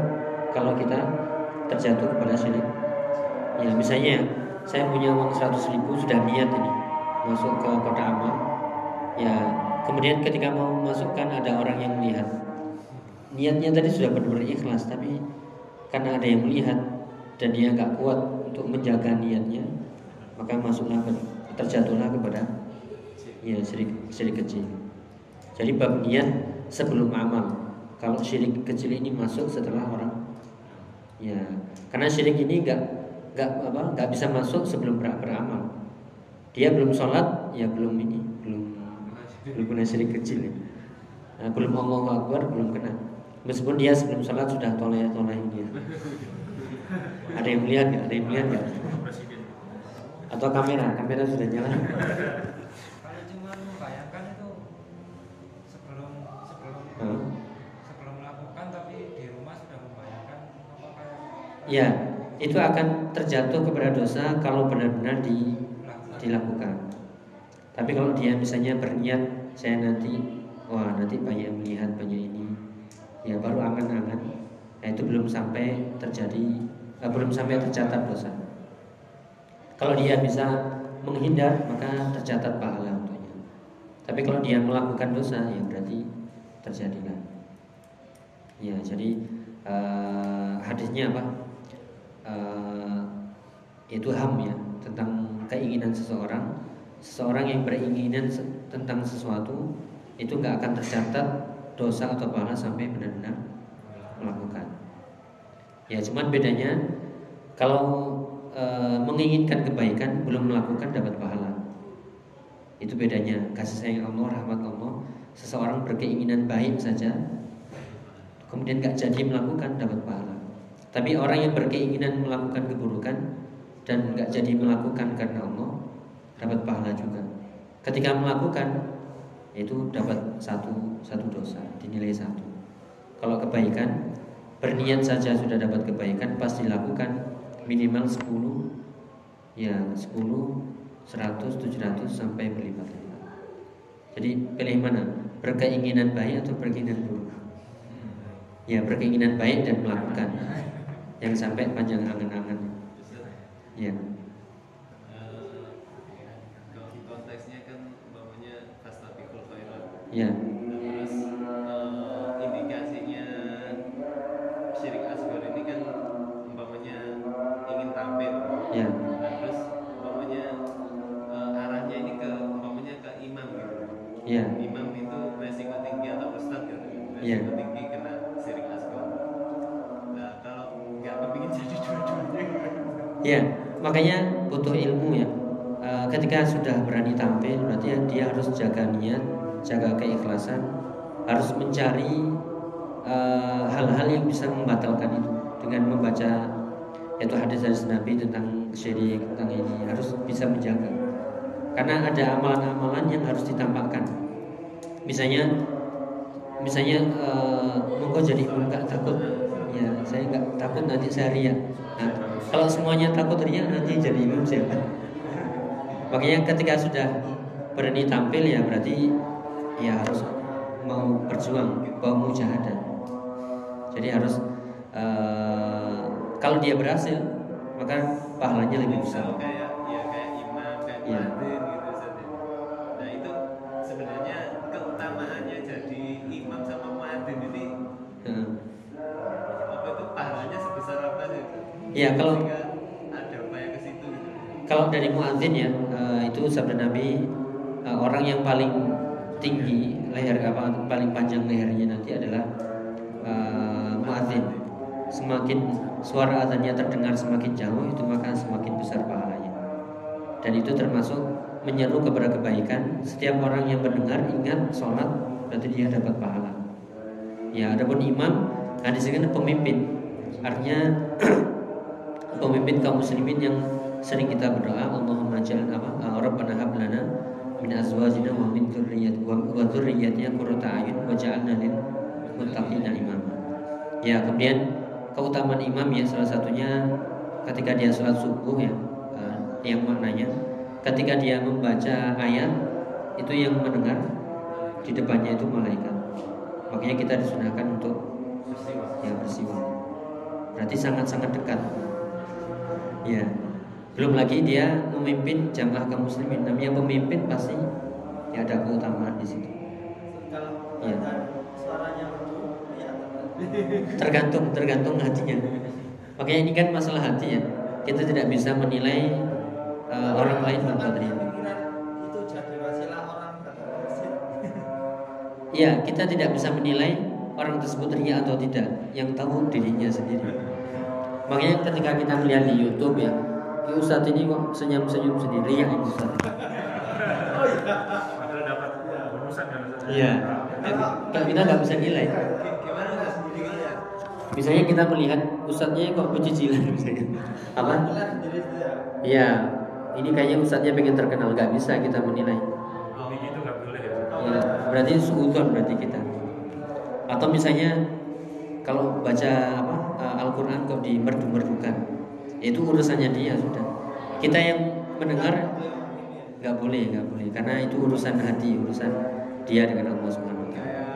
kalau kita terjatuh kepada syirik. Ya misalnya saya punya uang 100 ribu sudah niat ini masuk ke kota amal. Ya kemudian ketika mau masukkan ada orang yang melihat. Niatnya tadi sudah benar-benar ikhlas tapi karena ada yang melihat dan dia nggak kuat untuk menjaga niatnya maka masuklah terjatuhlah kepada ya syirik syirik kecil. Jadi bab niat sebelum amal. kalau syirik kecil ini masuk setelah orang ya karena syirik ini nggak nggak apa nggak bisa masuk sebelum ber beramal dia belum sholat ya belum ini kena syirik kecil ya. Nah, belum Allah Akbar belum kena meskipun dia sebelum sholat sudah toleh toleh ya. ada yang melihat nggak ada yang melihat nggak atau kamera kamera sudah nyala Kalau cuma membayangkan itu sebelum sebelum Hah? sebelum melakukan tapi di rumah sudah membayangkan apakah ya itu akan terjatuh kepada dosa kalau benar-benar di dilakukan. Tapi kalau dia misalnya berniat saya nanti wah nanti banyak melihat banyak ini ya baru angan-angan nah, itu belum sampai terjadi eh, belum sampai tercatat dosa. Kalau dia bisa menghindar maka tercatat pahala untuknya. Tapi kalau dia melakukan dosa ya berarti terjadilah. Ya jadi eh, hadisnya apa? Eh, itu ham ya tentang keinginan seseorang seseorang yang beringinan tentang sesuatu itu nggak akan tercatat dosa atau pahala sampai benar-benar melakukan. Ya cuman bedanya kalau e, menginginkan kebaikan belum melakukan dapat pahala. Itu bedanya. Kasih sayang Allah rahmat Allah seseorang berkeinginan baik saja kemudian nggak jadi melakukan dapat pahala. Tapi orang yang berkeinginan melakukan keburukan dan nggak jadi melakukan karena Allah dapat pahala juga. Ketika melakukan itu dapat satu satu dosa dinilai satu. Kalau kebaikan berniat saja sudah dapat kebaikan pas dilakukan minimal 10 ya 10 100 700 sampai berlipat-lipat. Jadi pilih mana? Berkeinginan baik atau berkeinginan buruk? Ya berkeinginan baik dan melakukan yang sampai panjang angan-angan. Ya. kalau konteksnya kan umpamanya fastabiqul khairat Ya. terus eh, indikasinya syirik asghar ini kan umpamanya ingin tampil Ya. Nah, terus umpamanya eh, arahnya ini ke umpamanya ke imam gitu Ya. imam itu resiko tinggi atau ustad gitu Iya. resiko tinggi kena syirik asghar nah kalau nggak kepingin jadi dua-duanya? Ya, makanya butuh ilmu ya. E, ketika sudah berani tampil, berarti ya dia harus jaga niat, jaga keikhlasan, harus mencari e, hal-hal yang bisa membatalkan itu dengan membaca yaitu hadis-hadis Nabi tentang syirik tentang ini harus bisa menjaga. Karena ada amalan-amalan yang harus ditampakkan. Misalnya, misalnya e, monggo jadi nggak takut, ya saya nggak takut nanti saya riak. Nah, kalau semuanya takut riak nanti jadi imam siapa? Makanya ketika sudah berani tampil ya berarti ya harus mau berjuang, mau mujahadah. Jadi harus eh, kalau dia berhasil maka pahalanya lebih besar. Kayak ya kayak imam kayak Iya. muadzin gitu saja. Nah itu sebenarnya keutamaannya jadi imam sama muadzin ini Heeh. apa itu pahalanya sebesar apa sih? Iya, kalau- ada upaya ke situ. gitu. Kalau dari muadzin ya eh, itu sabda Nabi eh, orang yang paling tinggi leher apa paling panjang lehernya nanti adalah eh, muadzin. Semakin suara azannya terdengar semakin jauh itu maka semakin besar pahalanya. Dan itu termasuk menyeru kepada kebaikan. Setiap orang yang mendengar ingat sholat berarti dia dapat pahala. Ya, adapun imam, kan pemimpin. Artinya pemimpin kaum muslimin yang sering kita berdoa Allahumma ja'al apa uh, Rabbana hab lana min azwajina wa dzurriyyat wa dzurriyyatina qurrata a'yun wa ja'alna lil muttaqina imama. Ya, kemudian keutamaan imam ya salah satunya ketika dia sholat subuh ya uh, yang maknanya ketika dia membaca ayat itu yang mendengar di depannya itu malaikat. Makanya kita disunahkan untuk ya bersiwak. Berarti sangat-sangat dekat. Ya. Belum lagi dia memimpin jamaah kaum muslimin. Namanya pemimpin pasti ya ada keutamaan di situ. Kalau Iya. dan suaranya ya Tergantung tergantung hatinya. Makanya ini kan masalah hati ya. Kita tidak bisa menilai uh, orang lain membuat ria. pikiran itu jadi wasilah orang datang ke masjid. Iya, kita tidak bisa menilai orang tersebut ria atau tidak yang tahu dirinya sendiri makanya ketika kita melihat di YouTube ya ya Ustadz ini kok senyum-senyum sendiri ya Ustadz Padahal dapat bonusan kan Ustaz? Iya. Kalau kita nggak bisa nilai. Gimana nggak sendiri ya? Misalnya kita melihat ustadznya kok pecicilan misalnya. Apa? Itu ya. Iya. Ini kayaknya ustadznya pengen terkenal, nggak bisa kita menilai. Oh, gitu nggak boleh ya. Ya, berarti suudon berarti kita. Atau misalnya kalau baca apa eh, Al-Quran kok dimerdu-merdukan, itu urusannya dia sudah. Kita yang mendengar nggak boleh, nggak boleh, karena itu urusan hati, urusan dia dengan Allah Subhanahu Wa Taala.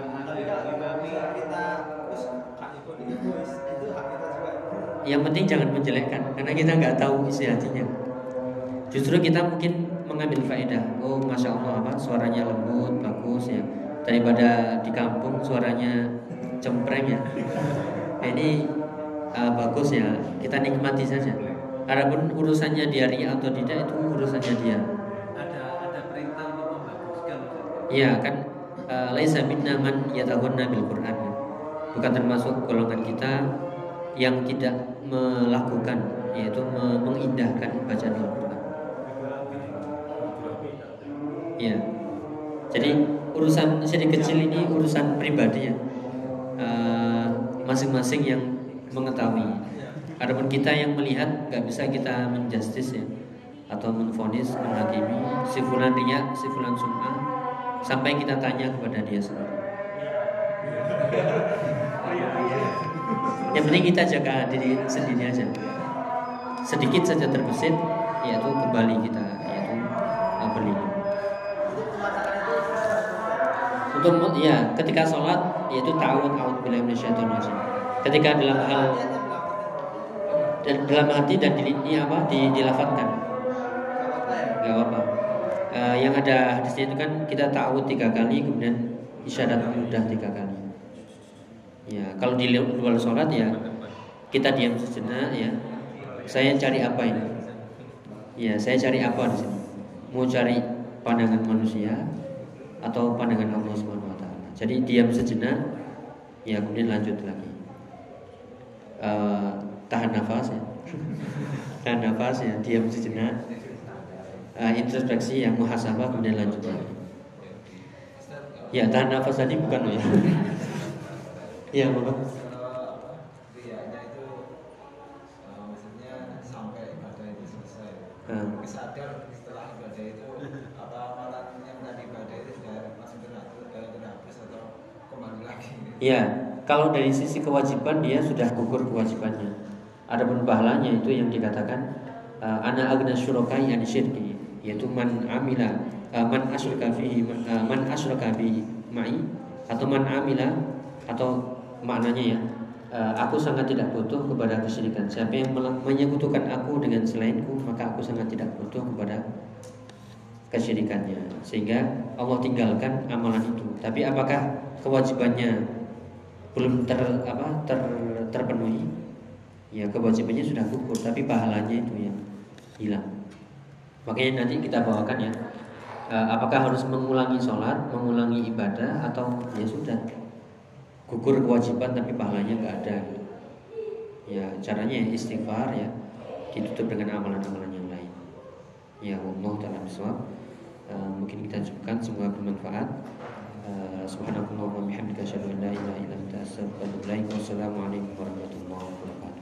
Yang penting jangan menjelekkan karena kita nggak tahu isi hatinya. Justru kita mungkin mengambil faedah. Oh, masya Allah apa suaranya lembut, bagus ya. Daripada di kampung suaranya cempreng ya. Nah, ini uh, bagus ya. Kita nikmati saja. Adapun urusannya dia ria atau tidak itu urusannya dia. Iya kan uh, laisa minna man yataghanna bil Qur'an. kan? Bukan termasuk golongan kita yang tidak melakukan yaitu me- mengindahkan bacaan Al-Qur'an. Iya. Jadi urusan syirik kecil ini urusan pribadi ya. Eh, masing-masing yang mengetahui. Adapun kita yang melihat nggak bisa kita menjustis ya atau menfonis, menghakimi si fulan riya, si sampai kita tanya kepada dia sendiri. Yang penting kita jaga diri sendiri aja. Sedikit saja terbesit, yaitu kembali kita, yaitu sudah Untuk ya ketika sholat yaitu ta'awud a'udzu billahi minasyaitonir rajim. Ketika dalam hal dalam hati dan di, ini apa di, dilafatkan nggak apa-apa. Eh, yang ada hadisnya itu kan kita ta'awud tiga kali kemudian isyarat mudah tiga kali. Ya kalau di lu- luar sholat ya kita diam sejenak ya. Saya cari apa ini? Ya saya cari apa di sini? Mau cari pandangan manusia atau pandangan Allah Subhanahu. Jadi diam sejenak, ya kemudian lanjut lagi. Eh, tahan nafas ya, tahan nafas ya, diam sejenak. Eh, introspeksi yang muhasabah kemudian lanjut. Ya tahan nafas tadi bukan ya. Iya, Bapak. eh, selesai Hmm. sadar setelah ibadah itu apa amalan yang tadi ibadah itu sudah masuk eh, neraka atau kembali lagi Ya, kalau dari sisi kewajiban dia sudah gugur kewajibannya. Adapun pahalanya itu yang dikatakan uh, ana agna syurakai an syirki, yaitu man amila uh, man asyraka fihi uh, man asyraka bi ma'i atau man amila atau maknanya ya uh, aku sangat tidak butuh kepada kesyirikan. Siapa yang menyekutukan aku dengan selainku, maka aku sangat tidak butuh kepada kesyirikannya. Sehingga Allah tinggalkan amalan itu. Tapi apakah kewajibannya belum ter apa ter, terpenuhi? Ya kewajibannya sudah gugur tapi pahalanya itu yang hilang makanya nanti kita bawakan ya. Eh, apakah harus mengulangi sholat mengulangi ibadah atau ya sudah gugur kewajiban tapi pahalanya nggak ada? Ya caranya ya istighfar ya ditutup dengan amalan-amalan yang lain. Ya Allah taala bisawab Eh, mungkin kita cukupkan semoga bermanfaat. Eh, subhanakallah wa bihamdika asyhadu an la ilaha illa anta astaghfiruka wa atubu ilaik. Wassalamu alaikum warahmatullahi wabarakatuh